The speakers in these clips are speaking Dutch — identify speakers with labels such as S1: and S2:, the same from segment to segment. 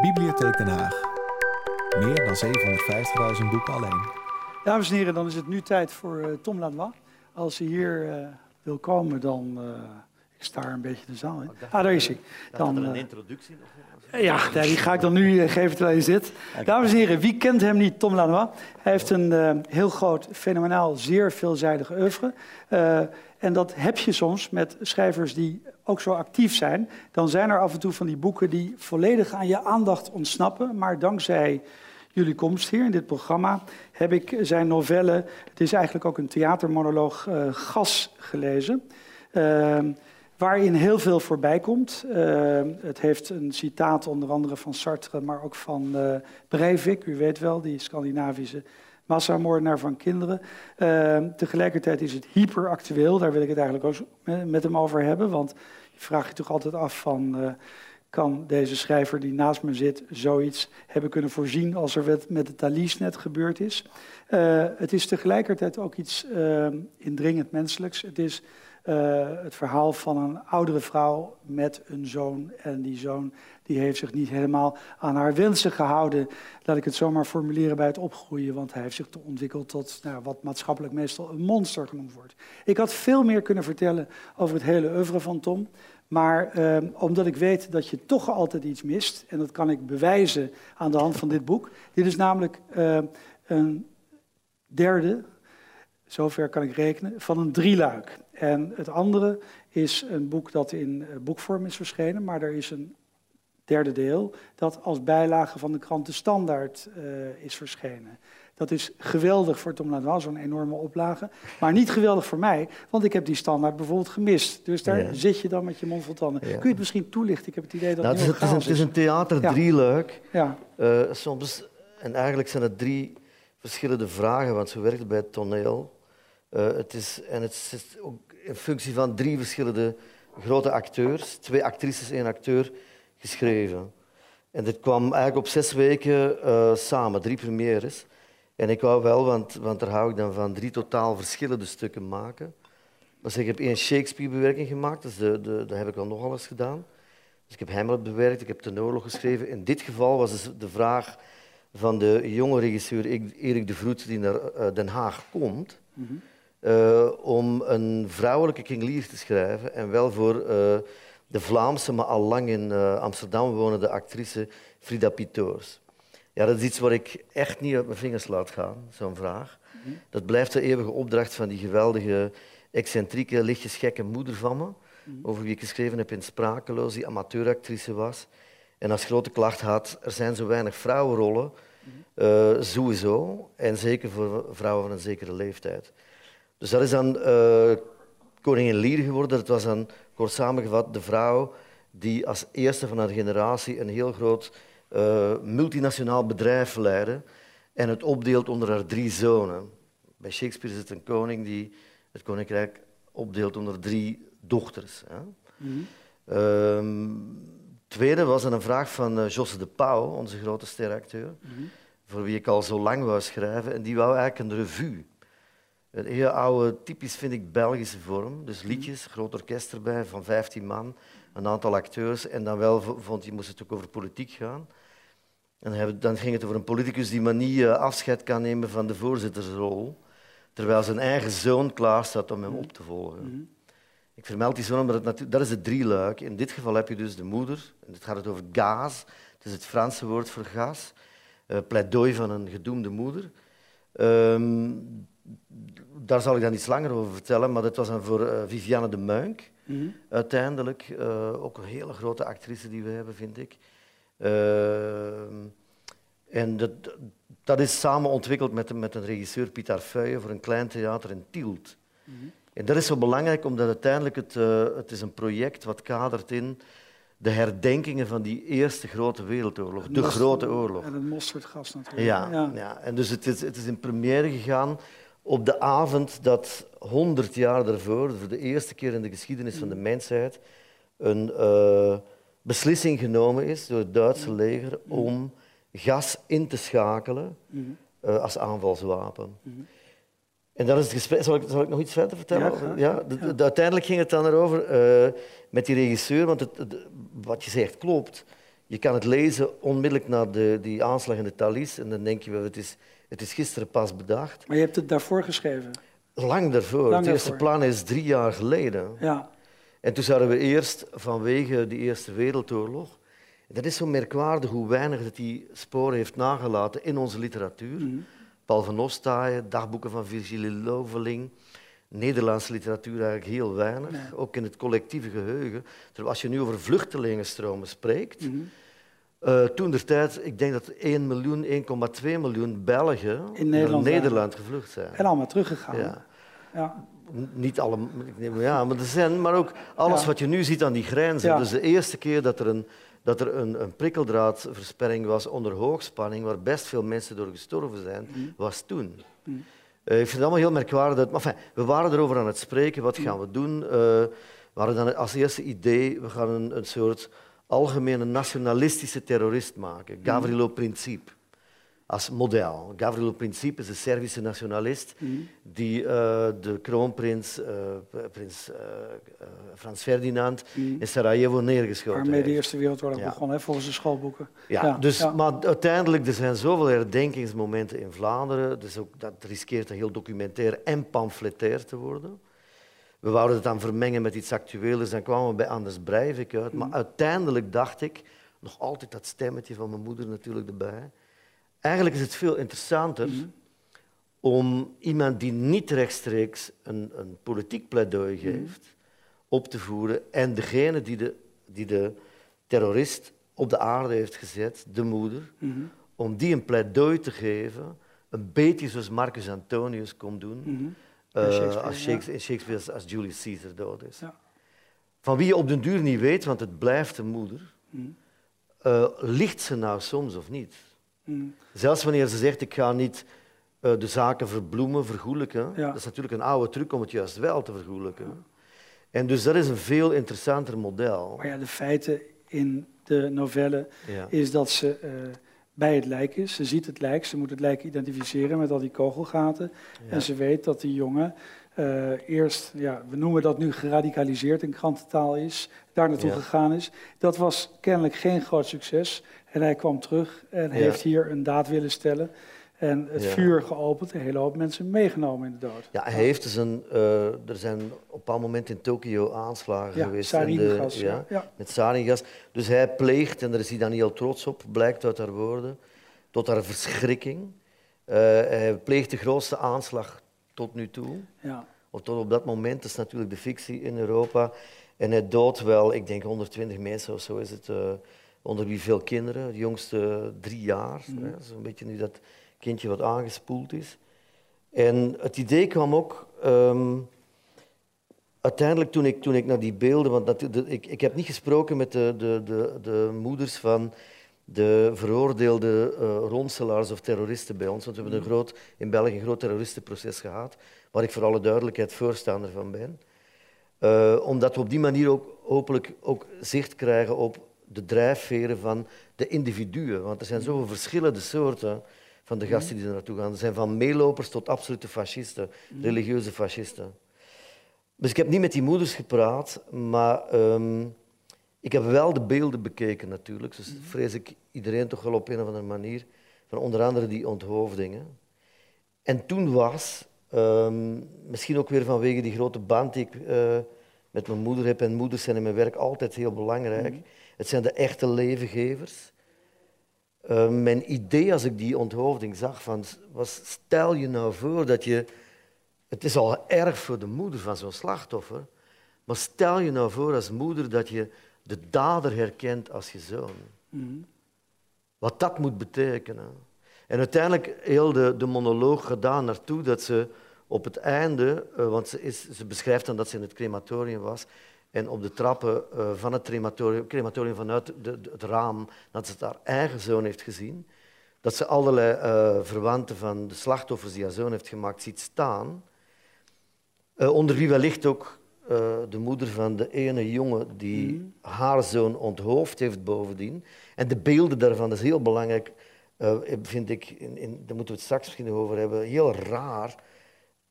S1: Bibliotheek Den Haag. Meer dan 750.000 boeken alleen.
S2: Dames en heren, dan is het nu tijd voor uh, Tom Lanois. Als hij hier uh, wil komen, dan uh, is daar een beetje de zaal in. Ah, daar is hij.
S3: Dan een introductie nog.
S2: Ja, die ga ik dan nu geven terwijl je zit. Dames en heren, wie kent hem niet? Tom Lanois. Hij heeft een heel groot, fenomenaal, zeer veelzijdig oeuvre. En dat heb je soms met schrijvers die ook zo actief zijn, dan zijn er af en toe van die boeken die volledig aan je aandacht ontsnappen. Maar dankzij jullie komst hier in dit programma heb ik zijn novelle, het is eigenlijk ook een theatermonoloog, uh, Gas gelezen. Uh, waarin heel veel voorbij komt. Uh, het heeft een citaat onder andere van Sartre, maar ook van uh, Breivik, u weet wel, die Scandinavische massamoordenaar van kinderen. Uh, tegelijkertijd is het hyperactueel, daar wil ik het eigenlijk ook met hem over hebben. Want je vraagt je toch altijd af van, uh, kan deze schrijver die naast me zit zoiets hebben kunnen voorzien als er met de Thalys net gebeurd is. Uh, het is tegelijkertijd ook iets indringend menselijks. Het is uh, het verhaal van een oudere vrouw met een zoon. En die zoon die heeft zich niet helemaal aan haar wensen gehouden. Laat ik het zomaar formuleren bij het opgroeien. Want hij heeft zich ontwikkeld tot nou, wat maatschappelijk meestal een monster genoemd wordt. Ik had veel meer kunnen vertellen over het hele oeuvre van Tom. Maar uh, omdat ik weet dat je toch altijd iets mist, en dat kan ik bewijzen aan de hand van dit boek. Dit is namelijk uh, een derde, zover kan ik rekenen, van een drieluik. En het andere is een boek dat in eh, boekvorm is verschenen, maar er is een derde deel dat als bijlage van de krant De Standaard uh, is verschenen. Dat is geweldig voor Tom Lanois, zo'n enorme oplage. Maar niet geweldig voor mij, want ik heb die standaard bijvoorbeeld gemist. Dus daar ja. zit je dan met je mond vol tanden. Ja. Kun je het misschien toelichten? Ik heb het idee dat
S3: nou, het,
S2: het,
S3: is, het, is, het is een theaterdrieluik. Ja. Uh, soms, en eigenlijk zijn het drie verschillende vragen, want zo werkt het bij het toneel. Uh, het is, en het is ook in functie van drie verschillende grote acteurs, twee actrices, één acteur, geschreven. En dit kwam eigenlijk op zes weken uh, samen, drie premières. En ik wou wel, want, want daar hou ik dan van, drie totaal verschillende stukken maken. Dus ik heb één Shakespeare-bewerking gemaakt, dus de, de, dat heb ik al nogal eens gedaan. Dus ik heb Hamlet bewerkt, ik heb de oorlog geschreven. In dit geval was dus de vraag van de jonge regisseur Erik de Vroet, die naar uh, Den Haag komt. -hmm. Uh, om een vrouwelijke King Lear te schrijven. En wel voor uh, de Vlaamse, maar al lang in uh, Amsterdam wonende actrice Frida Pitoors. Ja, dat is iets wat ik echt niet uit mijn vingers laat gaan, zo'n vraag. Mm -hmm. Dat blijft de eeuwige opdracht van die geweldige, excentrieke, lichtjes gekke moeder van me. Mm -hmm. Over wie ik geschreven heb in Sprakeloos, die amateuractrice was. En als grote klacht had, er zijn zo weinig vrouwenrollen. sowieso. En zeker voor vrouwen van een zekere leeftijd. Dus dat is dan uh, koningin Lier geworden. Dat was dan, kort samengevat, de vrouw die als eerste van haar generatie een heel groot uh, multinationaal bedrijf leidde en het opdeelt onder haar drie zonen. Bij Shakespeare is het een koning die het koninkrijk opdeelt onder drie dochters. Hè. Mm -hmm. um, tweede was een vraag van uh, Josse de Pauw, onze grote steracteur, mm -hmm. voor wie ik al zo lang wou schrijven. En die wou eigenlijk een revue. Een heel oude, typisch vind ik Belgische vorm. Dus liedjes, groot orkest erbij van 15 man, een aantal acteurs. En dan wel vond hij, moest het ook over politiek gaan. En dan ging het over een politicus die maar niet afscheid kan nemen van de voorzittersrol, terwijl zijn eigen zoon klaar staat om hem op te volgen. Mm -hmm. Ik vermeld die zoon, maar dat, dat is het drieluik. In dit geval heb je dus de moeder, en het gaat het over gas, het is het Franse woord voor gas, uh, pleidooi van een gedoemde moeder. Um, daar zal ik dan iets langer over vertellen, maar dat was dan voor uh, Viviane de Muink. Mm -hmm. Uiteindelijk, uh, ook een hele grote actrice die we hebben, vind ik. Uh, en dat, dat is samen ontwikkeld met, met een regisseur, Pieter Feuye, voor een klein theater in Tielt. Mm -hmm. En dat is zo belangrijk, omdat uiteindelijk het, het is een project wat kadert in de herdenkingen van die eerste grote wereldoorlog, de grote oorlog.
S2: En het mosterdgas natuurlijk.
S3: Ja, ja. ja. en dus het is, het is in première gegaan op de avond dat 100 jaar daarvoor, voor de eerste keer in de geschiedenis van de mensheid, een uh, beslissing genomen is door het Duitse leger om gas in te schakelen uh, als aanvalswapen. En dat is het gesprek. Zal ik, zal ik nog iets verder vertellen?
S2: Ja,
S3: ja, de, de, uiteindelijk ging het dan erover uh, met die regisseur, want het, wat je zegt klopt. Je kan het lezen onmiddellijk na de, die aanslag in de Thalys en dan denk je, wel, het is, het is gisteren pas bedacht.
S2: Maar je hebt het daarvoor geschreven?
S3: Lang daarvoor. het eerste plan is drie jaar geleden.
S2: Ja.
S3: En toen zouden we eerst vanwege de Eerste Wereldoorlog... Dat is zo merkwaardig hoe weinig dat die sporen heeft nagelaten in onze literatuur. Mm. Paul van Ostaaien, dagboeken van Virgilie Loveling... Nederlandse literatuur eigenlijk heel weinig, ook in het collectieve geheugen. Terwijl als je nu over vluchtelingenstromen spreekt, mm toen der tijd, ik denk dat 1 miljoen, 1,2 miljoen Belgen in Nederland, naar Nederland gevlucht zijn.
S2: En allemaal teruggegaan. Ja.
S3: ja. Niet alle, ja, maar er zijn, maar ook alles wat je nu ziet aan die grenzen. Dus de eerste keer dat er een, dat er een, een prikkeldraadversperring was onder hoogspanning, waar best veel mensen door gestorven zijn, mhm. was toen. Mhm. Uh, ik vind het allemaal heel merkwaardig. Maar we waren erover aan het spreken, wat gaan we doen? Uh, we hadden dan als eerste idee, we gaan een, een soort algemene nationalistische terrorist maken. Mhm. Gavrilo Principe als model. Gavrilo Principe is een Servische nationalist mhm. die uh, de kroonprins uh, prins, uh, Frans Ferdinand mm. in Sarajevo neergeschoten heeft.
S2: Waarmee de Eerste Wereldoorlog ja. begon, hè, volgens de schoolboeken.
S3: Ja, ja. Dus, ja. maar uiteindelijk er zijn zoveel herdenkingsmomenten in Vlaanderen, dus ook, dat riskeert een heel documentair en pamfletair te worden. We wouden het dan vermengen met iets actueels, dan kwamen we bij Anders Breivik uit. Maar mhm. uiteindelijk dacht ik, nog altijd dat stemmetje van mijn moeder natuurlijk erbij, Eigenlijk is het veel interessanter mhm. om iemand die niet rechtstreeks een, een politiek pleidooi mhm. geeft op te voeren en degene die de, die de terrorist op de aarde heeft gezet, de moeder, om die een pleidooi te geven, een beetje zoals Marcus Antonius komt doen, uh, Shakespeare, als Shakespeare, ja. Shakespeare als Julius Caesar dood is. Ja. Van wie je op den duur niet weet, want het blijft de moeder, uh, ligt ze nou soms of niet? Mm. Zelfs wanneer ze zegt, ik ga niet uh, de zaken verbloemen, vergoelijken. Dat is natuurlijk een oude truc om het juist wel te vergoelijken. En dus dat is een veel interessanter model.
S2: Maar ja, de feiten in de novelle is dat ze bij het lijk is. Ze ziet het lijk, ze moet het lijk identificeren met al die kogelgaten. En ze weet dat die jongen uh, eerst, ja, we noemen dat nu geradicaliseerd in krantentaal is, daar naartoe gegaan is. Dat was kennelijk geen groot succes. En hij kwam terug en heeft hier een daad willen stellen. En het vuur geopend, een hele hoop mensen meegenomen in de dood.
S3: Ja, hij heeft dus een, uh, er zijn op een bepaald moment in Tokio aanslagen geweest. Saringas,
S2: ja,
S3: Met saringas. Dus hij pleegt, en daar is hij dan heel trots op, blijkt uit haar woorden, tot haar verschrikking. Uh, hij pleegt de grootste aanslag tot nu toe. Ja. Of tot op dat moment, dat is natuurlijk de fictie in Europa. En hij doodt wel, ik denk 120 mensen of zo is het... Uh, onder wie veel kinderen, de jongste drie jaar. Mm. Zo'n beetje nu dat kindje wat aangespoeld is. En het idee kwam ook um, uiteindelijk toen ik, toen ik naar die beelden... Want dat, ik, ik heb niet gesproken met de, de, de, de moeders van de veroordeelde uh, ronselaars of terroristen bij ons. Want we hebben een mm. groot, in België een groot terroristenproces gehad, waar ik voor alle duidelijkheid voorstander van ben. Uh, omdat we op die manier ook hopelijk ook zicht krijgen op de drijfveren van de individuen. Want er zijn zoveel verschillende soorten van de gasten die er naartoe gaan. Er zijn van meelopers tot absolute fascisten, religieuze fascisten. Dus ik heb niet met die moeders gepraat, maar um, ik heb wel de beelden bekeken natuurlijk. Dus vrees ik iedereen toch wel op een of andere manier. Van onder andere die onthoofdingen. En toen was, um, misschien ook weer vanwege die grote band die ik uh, met mijn moeder heb, en moeders zijn in mijn werk altijd heel belangrijk. Mm het zijn de echte levengevers. Uh, mijn idee als ik die onthoofding zag van, was, stel je nou voor dat je... Het is al erg voor de moeder van zo'n slachtoffer, maar stel je nou voor als moeder dat je de dader herkent als je zoon. Mm Wat dat moet betekenen. En uiteindelijk heel de, de monoloog gedaan naartoe dat ze op het einde, uh, want ze, is, ze beschrijft dan dat ze in het crematorium was, en op de trappen uh, van het crematorium, crematorium vanuit de, het raam, dat ze haar eigen zoon heeft gezien. Dat ze allerlei uh, verwanten van de slachtoffers die haar zoon heeft gemaakt ziet staan. Uh, onder wie wellicht ook de moeder van de ene jongen die mm. haar zoon onthoofd heeft bovendien. En de beelden daarvan, dat is heel belangrijk, vind ik, in, in, daar moeten we het straks misschien over hebben, heel raar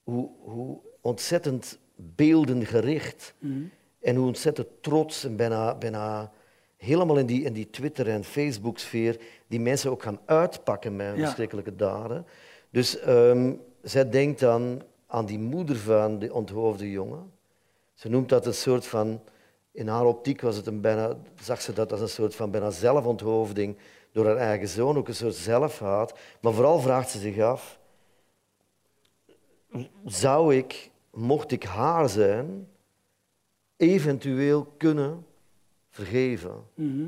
S3: hoe, hoe ontzettend beeldengericht mm. En hoe ontzettend trots en bijna, bijna helemaal in die, in die Twitter- en Facebook-sfeer die mensen ook gaan uitpakken met ja. verschrikkelijke daden. Dus ehm, zij denkt dan aan die moeder van de onthoofde jongen. Ze noemt dat een soort van, in haar optiek was het een bijna, zag ze dat als een soort van bijna zelfonthoofding door haar eigen zoon, ook een soort zelfhaat. Maar vooral vraagt ze zich af, zou ik, mocht ik haar zijn, eventueel kunnen vergeven? Mhm.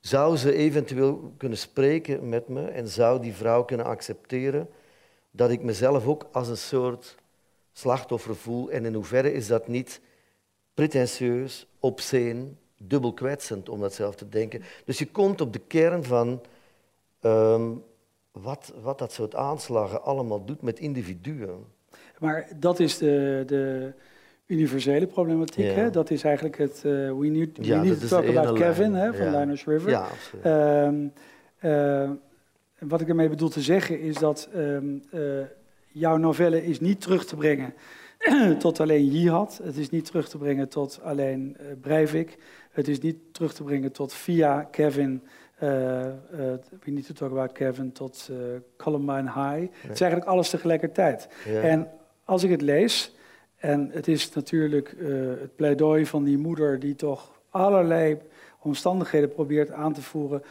S3: Zou ze eventueel kunnen spreken met me en zou die vrouw kunnen accepteren dat ik mezelf ook als een soort slachtoffer voel? En in hoeverre is dat niet pretentieus, obscene, dubbel kwetsend om dat zelf te denken? Dus je komt op de kern van ehm, wat, wat dat soort aanslagen allemaal doet met individuen.
S2: Maar dat is de, de universele problematiek. Hè? Dat is eigenlijk het uh, We Need, we need to Talk About Kevin hè, van ja. Linus River. Ja, um, uh, wat ik ermee bedoel te zeggen is dat um, uh, jouw novelle is niet terug te brengen tot alleen Jihad. Het is niet terug te brengen tot alleen Breivik. Het is niet terug te brengen tot via Kevin... we need to talk about Kevin tot Columbine High. Het is eigenlijk alles tegelijkertijd. En als ik het lees, en het is natuurlijk uh, het pleidooi van die moeder die toch allerlei omstandigheden probeert aan te voeren.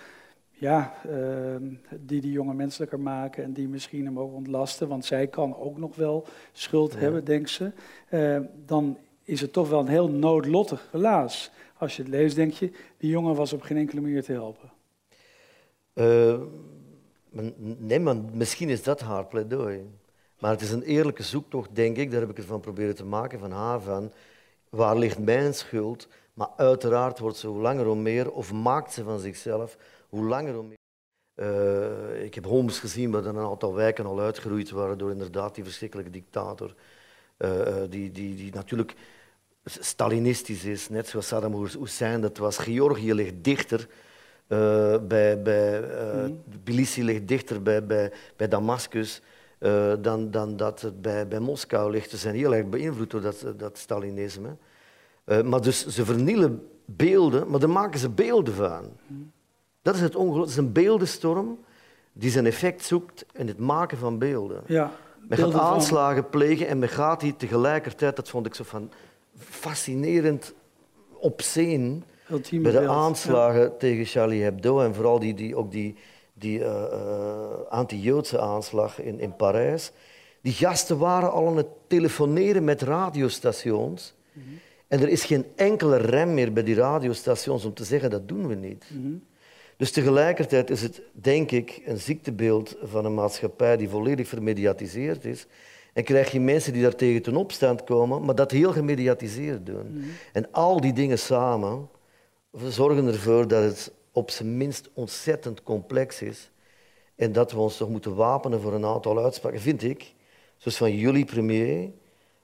S2: Ja, uh, die die jongen menselijker maken en die misschien hem ook ontlasten, want zij kan ook nog wel schuld hebben, denkt ze. Uh, dan is het toch wel een heel noodlottig relaas. Als je het leest, denk je, die jongen was op geen enkele manier te helpen.
S3: nee, maar misschien is dat haar pleidooi. Maar het is een eerlijke zoektocht, denk ik, daar heb ik ervan proberen te maken, van haar van waar ligt mijn schuld? Maar uiteraard wordt ze hoe langer hoe meer, of maakt ze van zichzelf hoe langer hoe meer. Uh, ik heb Holmes gezien waar een aantal wijken al uitgeroeid waren door inderdaad die verschrikkelijke dictator. Uh, die, die, die natuurlijk Stalinistisch is, net zoals Saddam Hussein dat was. Georgië ligt dichter uh, bij, bij mm. Tbilisi ligt dichter bij, bij, bij Damascus. Uh, dan, dan dat het bij, bij Moskou ligt. Ze zijn heel erg beïnvloed door dat, dat Stalinisme. Uh, maar dus ze vernielen beelden, maar daar maken ze beelden van. Dat is. Het is een beeldenstorm die zijn effect zoekt in het maken van beelden. Ja, men gaat aanslagen plegen en men gaat die tegelijkertijd, dat vond ik zo van fascinerend obscene, bij de aanslagen tegen Charlie Hebdo en vooral die, die, ook die, die uh, anti-Joodse aanslag in, in Parijs. Die gasten waren al aan het telefoneren met radiostations. Mm -hmm. En er is geen enkele rem meer bij die radiostations om te zeggen dat doen we niet. Mm -hmm. Dus tegelijkertijd is het, denk ik, een ziektebeeld van een maatschappij die volledig vermediatiseerd is. En krijg je mensen die daartegen ten opstand komen, maar dat heel gemediatiseerd doen. Mm -hmm. En al die dingen samen zorgen ervoor dat het op zijn minst ontzettend complex is. En dat we ons toch moeten wapenen voor een aantal uitspraken, vind ik. Zoals van jullie premier.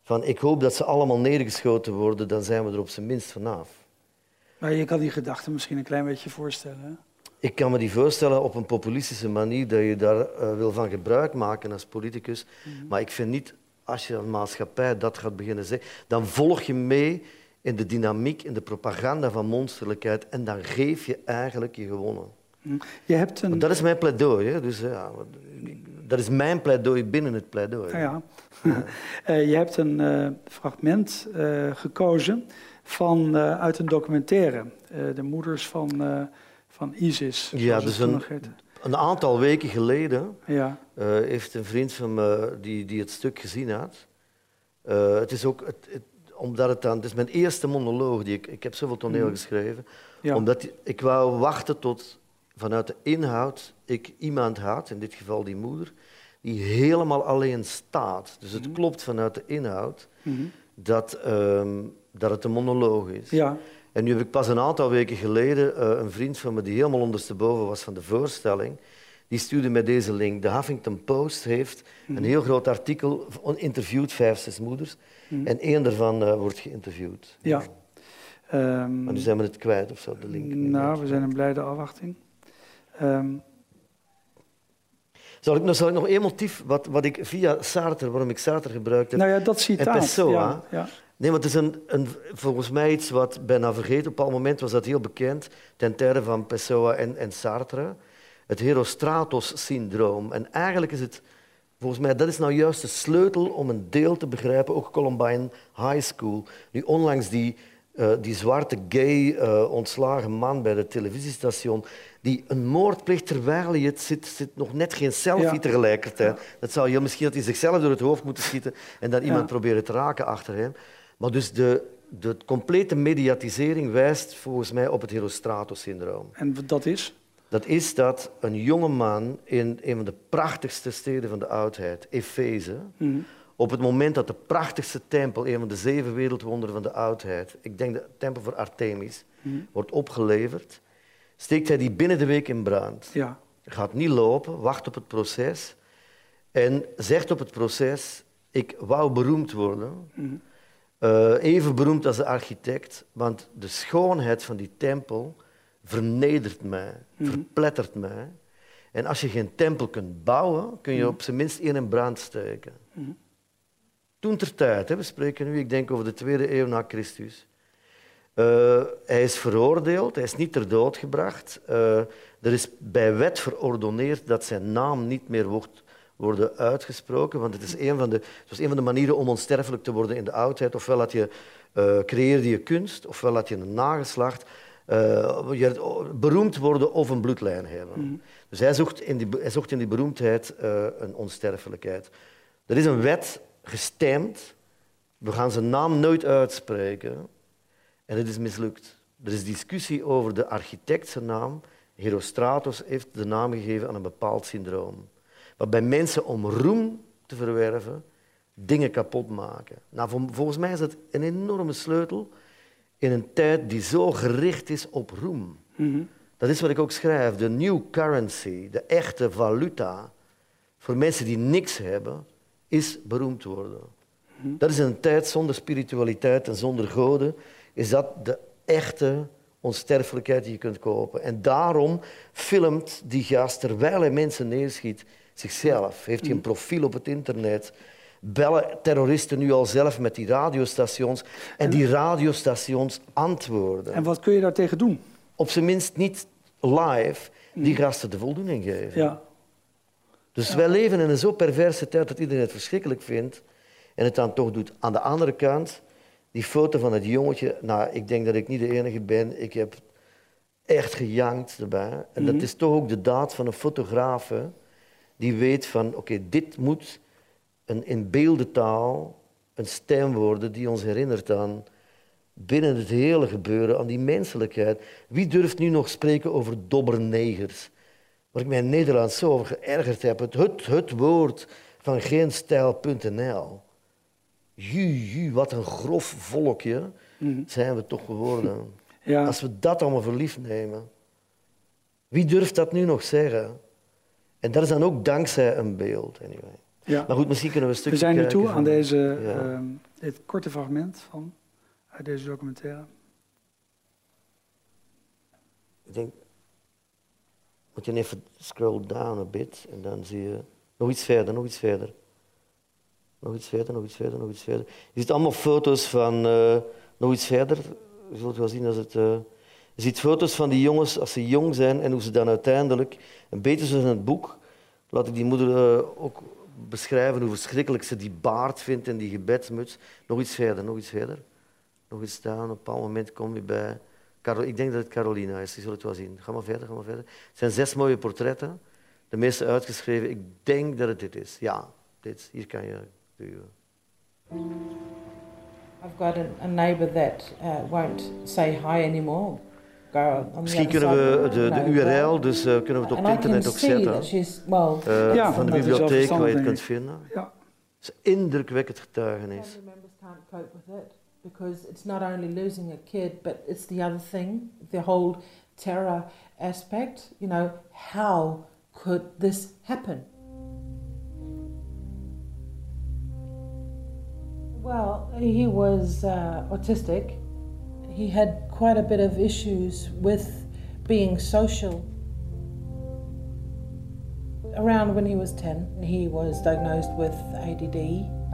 S3: Van ik hoop dat ze allemaal neergeschoten worden, dan zijn we er op zijn minst vanaf.
S2: Maar je kan die gedachte misschien een klein beetje voorstellen.
S3: Ik kan me die voorstellen op een populistische manier dat je daar uh, wil van gebruik maken als politicus. Mhm. Maar ik vind niet, als je een maatschappij dat gaat beginnen zeggen, dan volg je mee in de dynamiek, in de propaganda van monsterlijkheid. En dan geef je eigenlijk je gewonnen. Hm. Je hebt een... dat is mijn pleidooi. Hè? Dus, ja, dat is mijn pleidooi binnen het pleidooi.
S2: Ja, ja. uh, je hebt een uh, fragment uh, gekozen van, uit een documentaire. de moeders van, van ISIS.
S3: Ja, dus een, een, aantal weken geleden ja. heeft een vriend van me die, die het stuk gezien had. het is ook... Het, het, omdat het dan, het is mijn eerste monoloog, die ik, ik heb zoveel toneel mm. geschreven, omdat ik wou wachten tot vanuit de inhoud ik iemand had, in dit geval die moeder, die helemaal alleen staat. Dus het mm. klopt vanuit de inhoud mm-hmm. dat, um, dat het een monoloog is. Ja. En nu heb ik pas een aantal weken geleden uh, een vriend van me die helemaal ondersteboven was van de voorstelling, die stuurde mij deze link. De Huffington Post heeft een mm. heel groot artikel, interviewd vijf, zes moeders. Mhm. En één daarvan uh, wordt geïnterviewd.
S2: Ja.
S3: Um, maar nu zijn we het kwijt of zo, de link.
S2: Nou, we zijn in blijde afwachting. Um,
S3: zal ik, nou, zal ik nog één motief, wat, wat ik via Sartre, waarom ik Sartre gebruikt heb...
S2: Nou ja, dat citaat.
S3: Pessoa, ja, ja. Nee, want het is een, een, volgens mij iets wat bijna vergeten. Op een bepaald moment was dat heel bekend, ten tijde van Pessoa en, en Sartre. Het Herostratos-syndroom. En eigenlijk is het, volgens mij, dat is nou juist de sleutel om een deel te begrijpen, ook Columbine High School. Nu onlangs die, uh, die zwarte gay uh, ontslagen man bij het televisiestation, die een moord pleegt terwijl hij het zit, zit nog net geen selfie ja. tegelijkertijd. Ja. Dat zou je misschien dat hij zichzelf door het hoofd moeten schieten en dan iemand proberen te raken achter hem. Maar dus de, de complete mediatisering wijst volgens mij op het Herostratos-syndroom.
S2: En dat is?
S3: Dat is dat een jonge man in een van de prachtigste steden van de oudheid, Efeze, mm op het moment dat de prachtigste tempel, een van de zeven wereldwonderen van de oudheid, ik denk de tempel voor Artemis, mm wordt opgeleverd, steekt hij die binnen de week in brand. Ja. Gaat niet lopen, wacht op het proces en zegt op het proces, ik wou beroemd worden. Mm uh, even beroemd als de architect, want de schoonheid van die tempel vernedert mij, mm verplettert mij. En als je geen tempel kunt bouwen, kun je mhm. op zijn minst één in brand steken. Mm Toen ter tijd, hè, we spreken nu, ik denk over de tweede eeuw na Christus. Uh, hij is veroordeeld, hij is niet ter dood gebracht. Uh, er is bij wet verordoneerd dat zijn naam niet meer wordt worden uitgesproken. Want het is een van de, het was een van de manieren om onsterfelijk te worden in de oudheid. Ofwel dat je, uh, creëerde je kunst, ofwel dat je een nageslacht. Uh, je beroemd worden of een bloedlijn hebben. Mhm. Dus hij zocht in die, hij zocht in die beroemdheid uh, een onsterfelijkheid. Er is een wet gestemd. We gaan zijn naam nooit uitspreken. En het is mislukt. Er is discussie over de architect zijn naam. Herostratos heeft de naam gegeven aan een bepaald syndroom waarbij mensen om roem te verwerven dingen kapot maken. Nou, volgens mij is dat een enorme sleutel in een tijd die zo gericht is op roem. Mhm. Dat is wat ik ook schrijf. De new currency, de echte valuta voor mensen die niks hebben, is beroemd worden. Mhm. Dat is een tijd zonder spiritualiteit en zonder goden. Is dat de echte onsterfelijkheid die je kunt kopen. En daarom filmt die gast, terwijl hij mensen neerschiet, zichzelf? Heeft hij een profiel op het internet? Bellen terroristen nu al zelf met die radiostations en die radiostations antwoorden?
S2: En wat kun je daartegen doen?
S3: Op zijn minst niet live die gasten de voldoening geven. Ja. Dus wij leven in een zo perverse tijd dat iedereen het verschrikkelijk vindt en het dan toch doet. Aan de andere kant, die foto van het jongetje, nou, ik denk dat ik niet de enige ben. Ik heb echt gejankt erbij. En dat mhm. is toch ook de daad van een fotograaf die weet van, oké, dit moet een in beeldentaal een stem worden die ons herinnert aan binnen het hele gebeuren, aan die menselijkheid. Wie durft nu nog spreken over dobbernegers? Waar ik mij in Nederland zo over geërgerd heb. Het, het, het woord van geenstijl.nl. Ju, ju, wat een grof volkje mhm. zijn we toch geworden. Ja. Als we dat allemaal voor lief nemen. Wie durft dat nu nog zeggen? En dat is dan ook dankzij een beeld. Anyway. Ja. Maar goed, misschien kunnen we een stukje
S2: We zijn nu toe aan deze, uh, dit korte fragment van, uit deze documentaire.
S3: Ik denk, moet je even scroll down a bit en dan zie je nog iets verder, nog iets verder. Nog iets verder, nog iets verder, nog iets verder. Je ziet allemaal foto's van uh, nog iets verder. Je zult wel zien als het... Uh, je ziet foto's van die jongens als ze jong zijn en hoe ze dan uiteindelijk, een beetje zoals in het boek, laat ik die moeder uh, ook beschrijven hoe verschrikkelijk ze die baard vindt en die gebedsmuts. Nog iets verder, nog iets verder. Nog iets staan. Op een bepaald moment kom je bij... Ik denk dat het Carolina is, je zult het wel zien. Ga maar verder, ga maar verder. Het zijn zes mooie portretten. De meeste uitgeschreven. Ik denk dat het dit is. Ja, dit. Hier kan je duwen.
S4: I've got a, a neighbor that uh, won't say hi anymore.
S3: Misschien kunnen we de, de URL, dus uh, kunnen we het op het internet ook zetten. Well, uh, ja, van de bibliotheek waar je het kunt vinden. Ja. Het is indrukwekkend getuigenis.
S4: Because it's not only losing a kid, but it's the other thing, the whole terror aspect. You know, how could this happen? Well, he was uh, autistic. He had quite a bit of issues with being social. Around when he was 10, he was diagnosed with ADD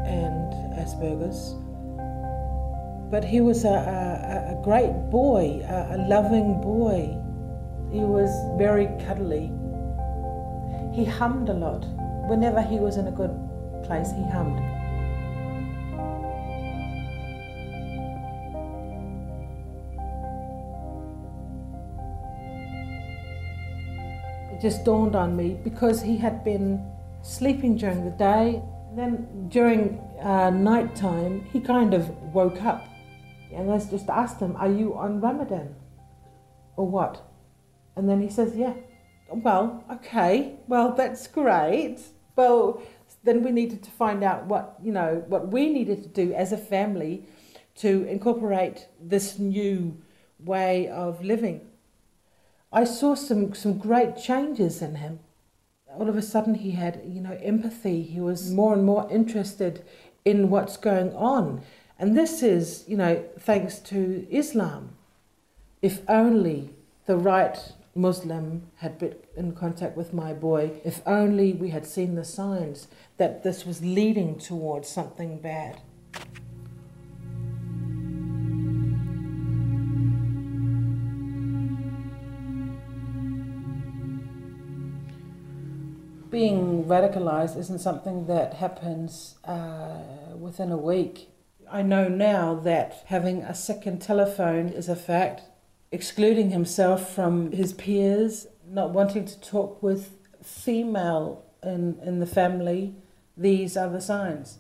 S4: and Asperger's. But he was a, a, a great boy, a, a loving boy. He was very cuddly. He hummed a lot. Whenever he was in a good place, he hummed. Just dawned on me because he had been sleeping during the day. Then during uh, night time, he kind of woke up. And I just asked him, Are you on Ramadan? Or what? And then he says, Yeah. Well, okay. Well, that's great. Well, then we needed to find out what, you know, what we needed to do as a family to incorporate this new way of living. I saw some, some great changes in him. All of a sudden, he had, you know, empathy. He was more and more interested in what's going on. And this is, you know, thanks to Islam. If only the right Muslim had been in contact with my boy, if only we had seen the signs that this was leading towards something bad. Being radicalized isn't something that happens uh, within a week. I know now that having a second telephone is a fact, excluding himself from his peers, not wanting to talk with female in, in the family, these are the signs.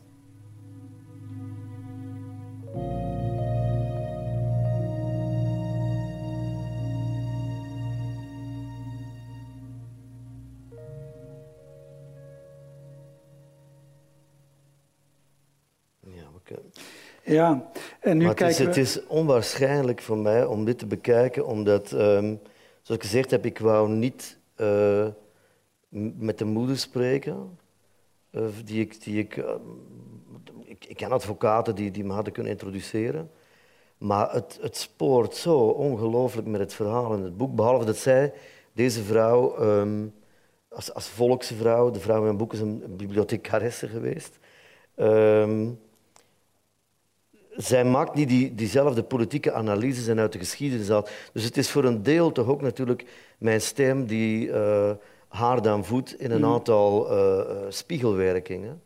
S2: Ja, en nu
S3: het, is, het is onwaarschijnlijk voor mij om dit te bekijken, omdat, um, zoals ik gezegd heb, ik wou niet uh, met de moeder spreken. Uh, die ik, die ik, uh, ik, ik, ken advocaten die, die me hadden kunnen introduceren. Maar het, het spoort zo ongelooflijk met het verhaal in het boek. Behalve dat zij, deze vrouw, um, als, als volksvrouw, de vrouw in mijn boek is een bibliothecaresse geweest. Um, zij maakt niet die, diezelfde politieke analyses en uit de geschiedenis al. Dus het is voor een deel toch ook natuurlijk mijn stem die uh, haar dan voedt in een mm. aantal uh, spiegelwerkingen.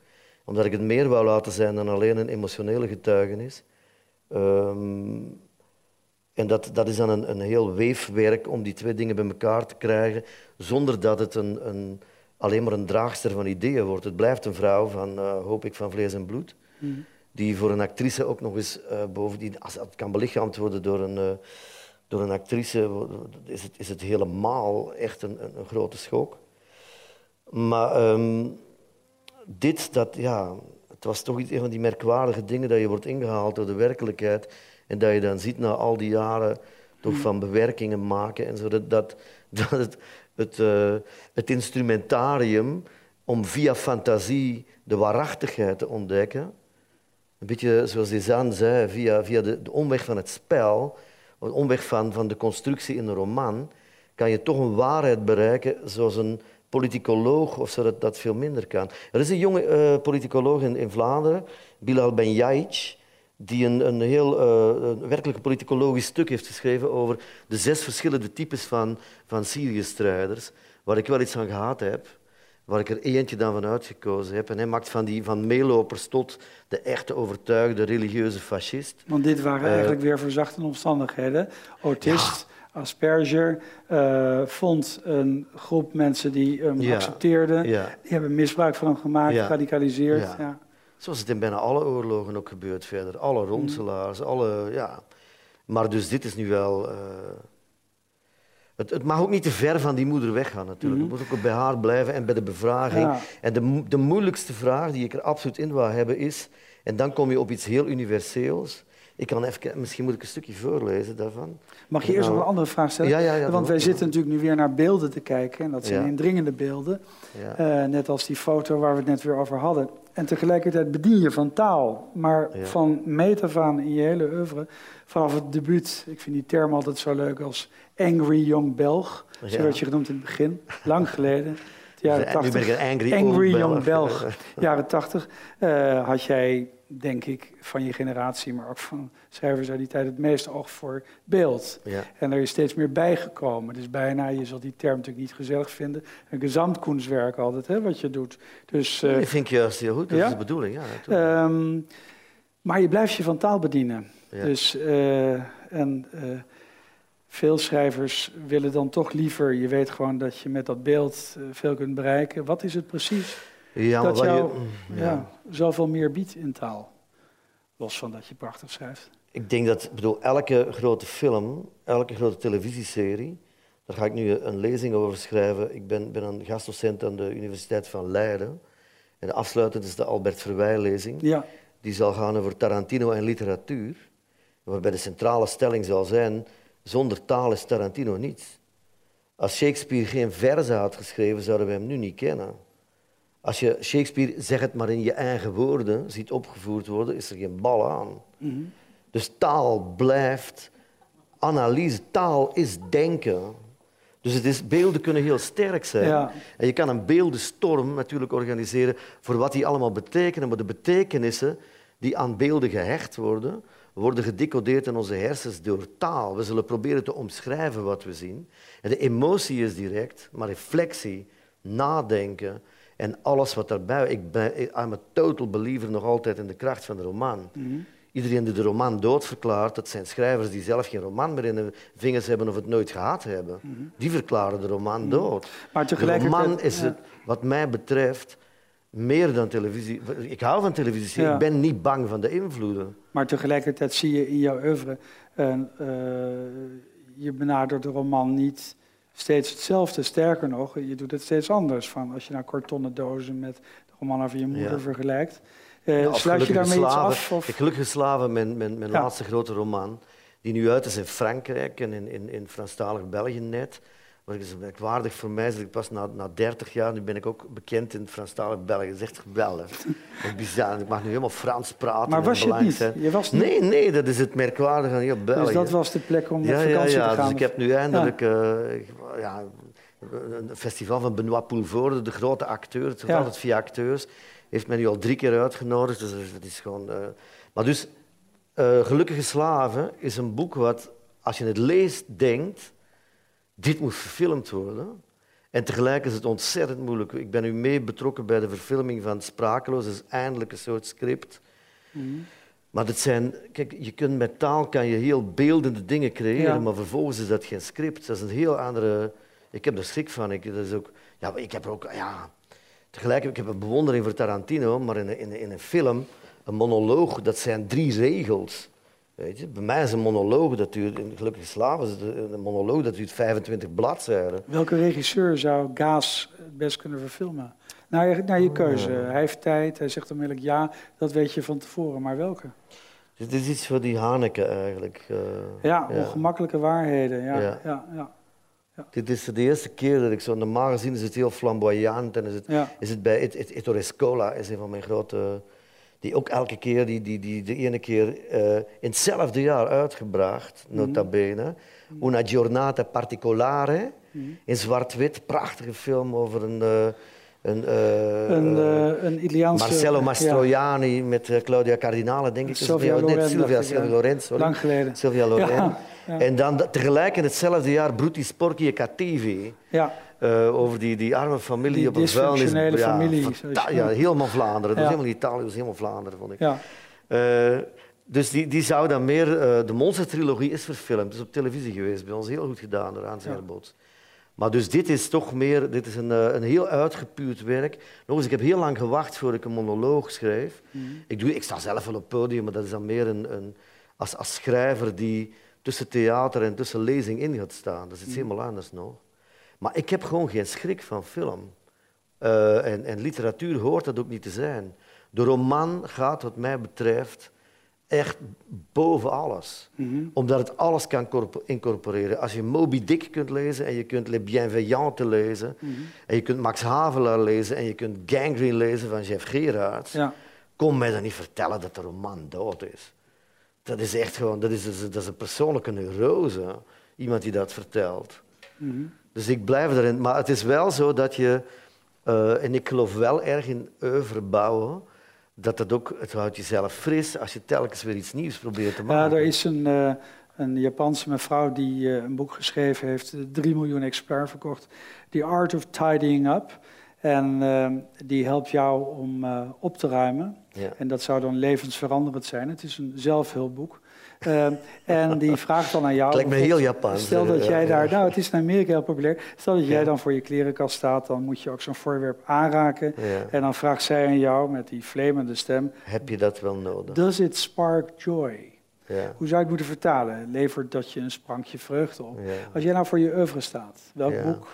S3: Omdat ik het meer wou laten zijn dan alleen een emotionele getuigenis. Um, en dat, dat is dan een, een heel weefwerk om die twee dingen bij elkaar te krijgen, zonder dat het een, een, alleen maar een draagster van ideeën wordt. Het blijft een vrouw van, uh, hoop ik, van vlees en bloed. Mm die voor een actrice ook nog eens uh, bovendien, als het kan belichaamd worden door een, uh, door een actrice, is het, is het helemaal echt een, een, grote schok. Maar um, dit, dat, ja, het was toch iets een van die merkwaardige dingen dat je wordt ingehaald door de werkelijkheid en dat je dan ziet na al die jaren toch van bewerkingen maken en zo, dat, dat, het, het, uh, het instrumentarium om via fantasie de waarachtigheid te ontdekken, een beetje zoals Cézanne zei, via, via de, omweg van het spel, de omweg van, van de constructie in een roman, kan je toch een waarheid bereiken zoals een politicoloog of zo dat, veel minder kan. Er is een jonge uh, politicoloog in, in, Vlaanderen, Bilal Ben Yaich, die een, een heel uh, een werkelijk politicologisch stuk heeft geschreven over de zes verschillende types van, van Syrië-strijders, waar ik wel iets aan gehad heb waar ik er eentje dan van uitgekozen heb. En hij maakt van, die, van meelopers tot de echte overtuigde religieuze fascist.
S2: Want dit waren uh, eigenlijk weer verzachte omstandigheden. Autist, Asperger, uh, vond een groep mensen die hem ja, accepteerden. Ja. Die hebben misbruik van hem gemaakt, geradicaliseerd. Ja.
S3: Zoals het in bijna alle oorlogen ook gebeurt verder. Alle ronselaars, mm. alle... Ja. Maar dus dit is nu wel... Uh, het, het, mag ook niet te ver van die moeder weggaan natuurlijk. Mm Het moet ook bij haar blijven en bij de bevraging. En de, de moeilijkste vraag die ik er absoluut in wil hebben is... En dan kom je op iets heel universeels. Ik kan even, misschien moet ik een stukje voorlezen daarvan.
S2: Mag je eerst nog een andere vraag stellen? Ja, ja, ja, Want wij zitten natuurlijk nu weer naar beelden te kijken. En dat zijn indringende beelden. Uh, net als die foto waar we het net weer over hadden. En tegelijkertijd bedien je van taal. Maar van meet af aan in je hele oeuvre, vanaf het debuut... Ik vind die term altijd zo leuk als angry young Belg. Zo werd je genoemd in het begin, lang geleden. jaren 80.
S3: Nu ben ik een angry,
S2: young
S3: Belg.
S2: Belg. jaren 80 uh, had jij, denk ik, van je generatie, maar ook van schrijvers uit die tijd, het meeste oog voor beeld.
S3: Ja.
S2: En er is steeds meer bijgekomen. Dus bijna, je zal die term natuurlijk niet gezellig vinden, een gezamtkunstwerk altijd, hè, wat je doet. Dus,
S3: uh, ik vind juist heel goed, dat
S2: ja?
S3: is de bedoeling. Ja,
S2: um, maar je blijft je van taal bedienen.
S3: Ja.
S2: Dus, uh, en veel schrijvers willen dan toch liever, je weet gewoon dat je met dat beeld veel kunt bereiken. Wat is het precies
S3: ja,
S2: dat jou
S3: je,
S2: ja. ja. zoveel meer biedt in taal? Los van dat je prachtig schrijft.
S3: Ik denk dat, bedoel, elke grote film, elke grote televisieserie, daar ga ik nu een lezing over schrijven. Ik ben, ben een gastdocent aan de Universiteit van Leiden. En de afsluitend is de Albert Verwij-lezing.
S2: Ja.
S3: Die zal gaan over Tarantino en literatuur. Waarbij de centrale stelling zal zijn zonder taal is Tarantino niets. Als Shakespeare geen verzen had geschreven, zouden we hem nu niet kennen. Als je Shakespeare, zeg het maar in je eigen woorden, ziet opgevoerd worden, is er geen bal aan.
S2: Mhm.
S3: Dus taal blijft analyse. Taal is denken. Dus het is, beelden kunnen heel sterk zijn.
S2: Ja.
S3: En je kan een beeldenstorm natuurlijk organiseren voor wat die allemaal betekenen. Maar de betekenissen die aan beelden gehecht worden, worden gedecodeerd in onze hersens door taal. We zullen proberen te omschrijven wat we zien. En de emotie is direct, maar reflectie, nadenken en alles wat daarbij... Ik ben I'm a total believer nog altijd in de kracht van de roman.
S2: Mm
S3: Iedereen die de roman doodverklaart, dat zijn schrijvers die zelf geen roman meer in hun vingers hebben of het nooit gehad hebben.
S2: Mhm.
S3: Die verklaren de roman dood.
S2: Maar
S3: De
S2: tegelijkertijd...
S3: roman is, het, wat mij betreft, meer dan televisie. Ik hou van televisie,
S2: Ja.
S3: ik ben niet bang van de invloeden.
S2: Maar tegelijkertijd zie je in jouw oeuvre, uh, uh, je benadert de roman niet steeds hetzelfde. Sterker nog, je doet het steeds anders. Van als je nou kartonnen dozen met de roman over je moeder
S3: Ja.
S2: vergelijkt. Uh,
S3: of
S2: sluit je daarmee iets af? Of?
S3: Ik Gelukkige Slaven, mijn, mijn, mijn
S2: Ja.
S3: laatste grote roman, die nu uit is in Frankrijk en in, in, in Franstalig België net. Maar het is merkwaardig voor mij, dat ik pas na, na 30 jaar, nu ben ik ook bekend in het Franstalig België. Dat is echt is bizar. Ik mag nu helemaal Frans praten.
S2: Maar was je het niet? Je was niet?
S3: Nee, nee, dat is het merkwaardige aan heel België.
S2: Dus dat was de plek om
S3: ja,
S2: op vakantie
S3: ja, ja.
S2: te gaan?
S3: Dus ik heb nu eindelijk eh, ik- ja, een festival van Benoît Poelvoorde, de grote acteur, het gaat
S2: Ja.
S3: altijd via acteurs, heeft mij nu al drie keer uitgenodigd. Dus dat is gewoon, eh, Maar dus, eh, Gelukkige Slaven is een boek wat, als je het leest, denkt, dit moet verfilmd worden. En tegelijk is het ontzettend moeilijk. Ik ben nu mee betrokken bij de verfilming van Sprakeloos. Dat is eindelijk een soort script.
S2: Mhm.
S3: Maar dat zijn, kijk, je kunt met taal kan je heel beeldende dingen creëren,
S2: Ja.
S3: maar vervolgens is dat geen script. Dat is een heel andere. Ik heb er schrik van. Ik, dat is ook, ja, ik heb er ook, ja. Tegelijk ik heb een bewondering voor Tarantino, maar in, een- in, een- in een film, een monoloog, dat zijn drie regels. Weet je? Bij mij is een monoloog, dat duurt, in Gelukkige Slaven, is een monoloog dat duurt 25 bladzijden.
S2: Welke regisseur zou Gaas het best kunnen verfilmen? Naar je, naar je keuze. Hij heeft tijd, hij zegt onmiddellijk ja, dat weet je van tevoren. Maar welke?
S3: Dit is iets voor die Haneke eigenlijk. eh.
S2: Ja, ongemakkelijke waarheden. Ja,
S3: Ja.
S2: ja. ja,
S3: Dit is de eerste keer dat ik zo... Normaal gezien is het heel flamboyant en is het, is het bij Et- Et- Ettore Scola, is een van mijn grote... Die ook elke keer, die, die, die de ene keer eh, in hetzelfde jaar uitgebracht,
S2: Mhm.
S3: nota bene. Una giornata particolare,
S2: Mhm.
S3: in zwart-wit. Prachtige film over een... eh, een, eh,
S2: Een, een Italiaanse...
S3: Marcello
S2: ja,
S3: Mastroianni met Claudia Cardinale, denk ik.
S2: Sylvia
S3: Nee,
S2: Loren,
S3: Sylvia, Loren, sorry.
S2: Lang geleden.
S3: Sylvia Loren.
S2: Ja, ja.
S3: En dan tegelijk in hetzelfde jaar Brutti Sporchi e Cattivi.
S2: Ja,
S3: eh, over die, die arme familie
S2: Die
S3: op een vuilnis.
S2: dysfunctionele familie,
S3: ja, helemaal Vlaanderen. Dat
S2: Ja.
S3: was helemaal niet Italië, dat was helemaal Vlaanderen, vond ik.
S2: ja.
S3: Eh, dus die, die zou dan meer... eh, de Monster-trilogie is verfilmd. Het is op televisie geweest bij ons. Heel goed gedaan door Hans
S2: Ja.
S3: Herboots. Maar dus dit is toch meer... Dit is een, een heel uitgepuurd werk. Nog eens, ik heb heel lang gewacht voordat ik een monoloog schrijf.
S2: Mhm.
S3: Ik, doe, ik sta zelf wel op het podium, maar dat is dan meer een, een, als, als schrijver die tussen theater en tussen lezing in gaat staan. Dat is iets helemaal anders nog. Maar ik heb gewoon geen schrik van film. Eh, en, en literatuur hoort dat ook niet te zijn. De roman gaat, wat mij betreft, echt boven alles.
S2: Mhm.
S3: Omdat het alles kan corpo- incorporeren. Als je Moby Dick kunt lezen en je kunt Les Bienveillantes lezen,
S2: Mhm.
S3: en je kunt Max Havelaar lezen en je kunt Gangrene lezen van Jeff Gerards,
S2: ja.
S3: kom mij dan niet vertellen dat de roman dood is. Dat is echt gewoon, dat is, dat is een persoonlijke neurose, iemand die dat vertelt.
S2: Mhm.
S3: Dus ik blijf erin. Maar het is wel zo dat je Uh, en ik geloof wel erg in oeuvre bouwen. Dat het ook, het houdt jezelf fris als je telkens weer iets nieuws probeert te maken.
S2: Ja, er is een, uh, een Japanse mevrouw die uh, een boek geschreven heeft, 3 miljoen exemplaar verkocht. The Art of Tidying Up. En uh, die helpt jou om op te ruimen. Ja. En dat zou dan levensveranderend zijn. Het is een zelfhulpboek. Uh, en die vraagt dan aan jou.
S3: Het lijkt me heel Japans.
S2: Stel dat jij daar. Nou, het is in Amerika heel populair. Stel dat jij dan voor je klerenkast staat, dan moet je ook zo'n voorwerp aanraken. En dan vraagt zij aan jou met die flemende stem:
S3: Heb je dat wel nodig?
S2: Does it spark joy? Ja. Hoe zou ik het moeten vertalen? Levert dat je een sprankje vreugde op? Als jij nou voor je oeuvre staat, welk boek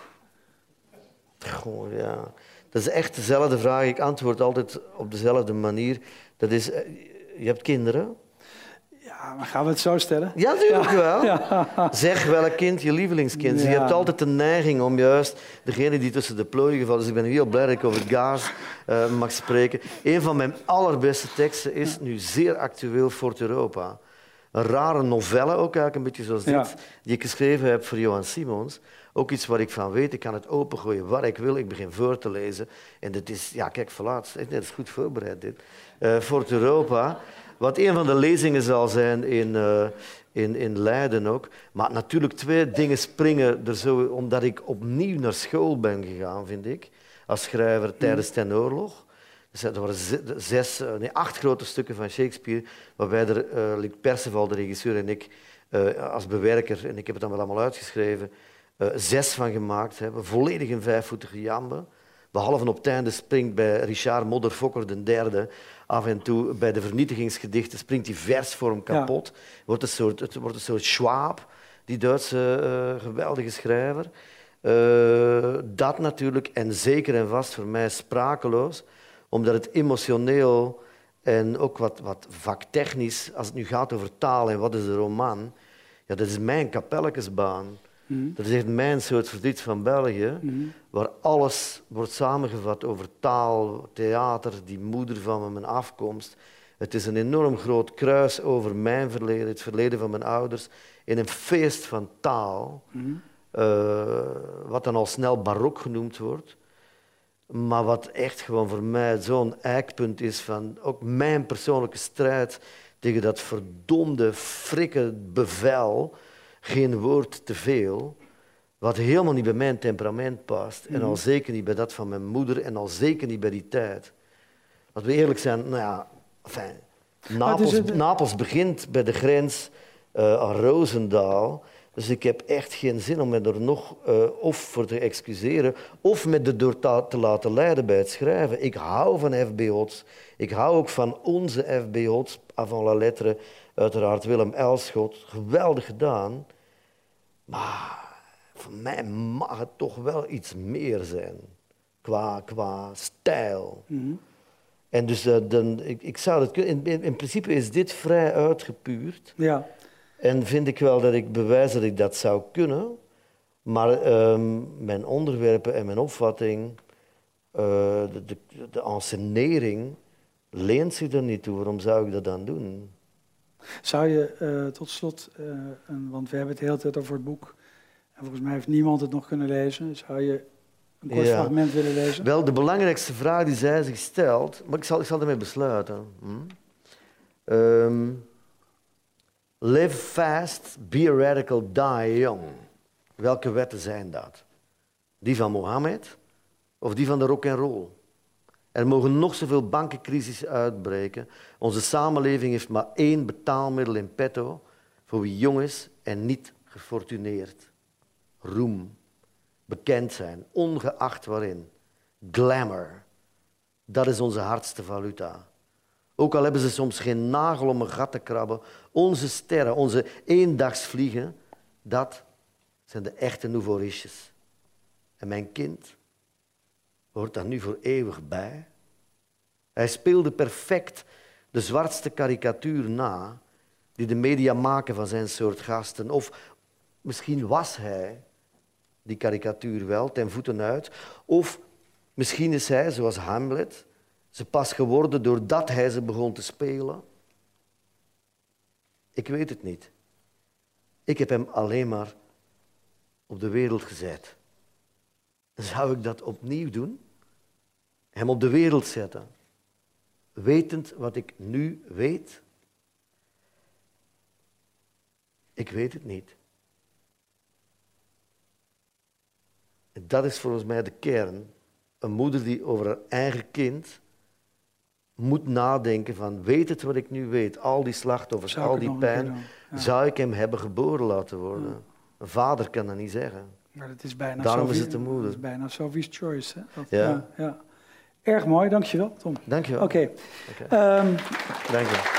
S3: Goh, ja. Dat is echt dezelfde vraag. Ik antwoord altijd op dezelfde manier. Dat is, eh, je hebt kinderen.
S2: Ja, maar gaan we het zo stellen?
S3: Ja, natuurlijk wel. Ja. Zeg welk kind je lievelingskind is. Je hebt altijd de neiging om juist degene die tussen de plooien gevallen is. Ik ben heel blij dat ik over Gaas uh, mag spreken. Een van mijn allerbeste teksten is nu zeer actueel voor Europa. Een rare novelle ook eigenlijk, een beetje zoals dit, die ik geschreven heb voor Johan Simons. Ook iets waar ik van weet. Ik kan het opengooien waar ik wil. Ik begin voor te lezen. En dit is, ja, kijk, verlaat. Het is goed voorbereid, dit. Uh, voor Europa. Wat een van de lezingen zal zijn in, uh, in, in Leiden ook. Maar natuurlijk twee dingen springen er zo... Omdat ik opnieuw naar school ben gegaan, vind ik. Als schrijver tijdens ten oorlog. Dus er waren zes, eh, nee, acht grote stukken van Shakespeare, waarbij er, uh, Perceval, de regisseur, en ik als bewerker, en ik heb het dan wel allemaal uitgeschreven, zes van gemaakt hebben. Volledig een vijfvoetige jambe. Behalve op het einde springt bij Richard Modderfokker, de derde, af en toe bij de vernietigingsgedichten springt die versvorm kapot. Ja. Wordt een soort, het wordt een soort Schwab, die Duitse uh, geweldige schrijver. Uh, dat natuurlijk, en zeker en vast voor mij sprakeloos, omdat het emotioneel en ook wat, wat vaktechnisch, als het nu gaat over taal en wat is de roman, ja, dat is mijn kapelletjesbaan. Mm. Dat is echt mijn soort verdriet van België, mm. waar alles wordt samengevat over taal, theater, die moeder van mijn afkomst. Het is een enorm groot kruis over mijn verleden, het verleden van mijn ouders, in een feest van taal, mm. uh, wat dan al snel barok genoemd wordt. Maar wat echt gewoon voor mij zo'n eikpunt is van ook mijn persoonlijke strijd tegen dat verdomde, frikke bevel geen woord te veel, wat helemaal niet bij mijn temperament past. En al mhm. zeker niet bij dat van mijn moeder en al zeker niet bij die tijd. Als we eerlijk zijn, nou ja, enfin, Napels, Napels begint bij de grens uh, aan Roosendaal. Dus ik heb echt geen zin om me er nog uh, of voor te excuseren of me er door te laten leiden bij het schrijven. Ik hou van F.B. Hots. Ik hou ook van onze F.B. Hots, avant la lettre, uiteraard Willem Elschot. Geweldig gedaan. Maar voor mij mag het toch wel iets meer zijn. Qua, qua stijl. Mhm. En dus uh, dan, ik, ik zou het in, in, in, principe is dit vrij uitgepuurd. Ja. En vind ik wel dat ik bewijs dat ik dat zou kunnen. Maar um, mijn onderwerpen en mijn opvatting, uh, de, de, de ensenering, leent zich er niet toe. Waarom zou ik dat dan doen?
S2: Zou je uh, tot slot, uh, een, want we hebben het de hele tijd over het boek, en volgens mij heeft niemand het nog kunnen lezen. Zou je een kort ja. fragment willen lezen?
S3: Wel, de belangrijkste vraag die zij zich stelt, maar ik zal, ik zal ermee besluiten. Hm? Um, live fast, be a radical, die young. Welke wetten zijn dat? Die van Mohammed of die van de rock and roll? Er mogen nog zoveel bankencrisis uitbreken. Onze samenleving heeft maar één betaalmiddel in petto voor wie jong is en niet gefortuneerd. Roem, bekend zijn, ongeacht waarin. Glamour, dat is onze hardste valuta. Ook al hebben ze soms geen nagel om een gat te krabben, onze sterren, onze eendagsvliegen, dat zijn de echte nouveau riches. En mijn kind hoort daar nu voor eeuwig bij. Hij speelde perfect de zwartste karikatuur na die de media maken van zijn soort gasten. Of misschien was hij die karikatuur wel ten voeten uit. Of misschien is hij, zoals Hamlet, ze pas geworden doordat hij ze begon te spelen. Ik weet het niet. Ik heb hem alleen maar op de wereld gezet. Zou ik dat opnieuw doen? Hem op de wereld zetten, wetend wat ik nu weet? Ik weet het niet. En dat is volgens mij de kern. Een moeder die over haar eigen kind moet nadenken van, weet het wat ik nu weet, al die slachtoffers, al die pijn, zou ik hem hebben geboren laten worden? Een vader kan dat niet zeggen.
S2: Maar dat is bijna
S3: Daarom is het de moeder.
S2: Dat is bijna Sophie's choice. Hè? Dat, ja. ja. Erg mooi, dankjewel Tom.
S3: Dankjewel.
S2: Oké. Okay. Okay. Um,
S3: Dank je.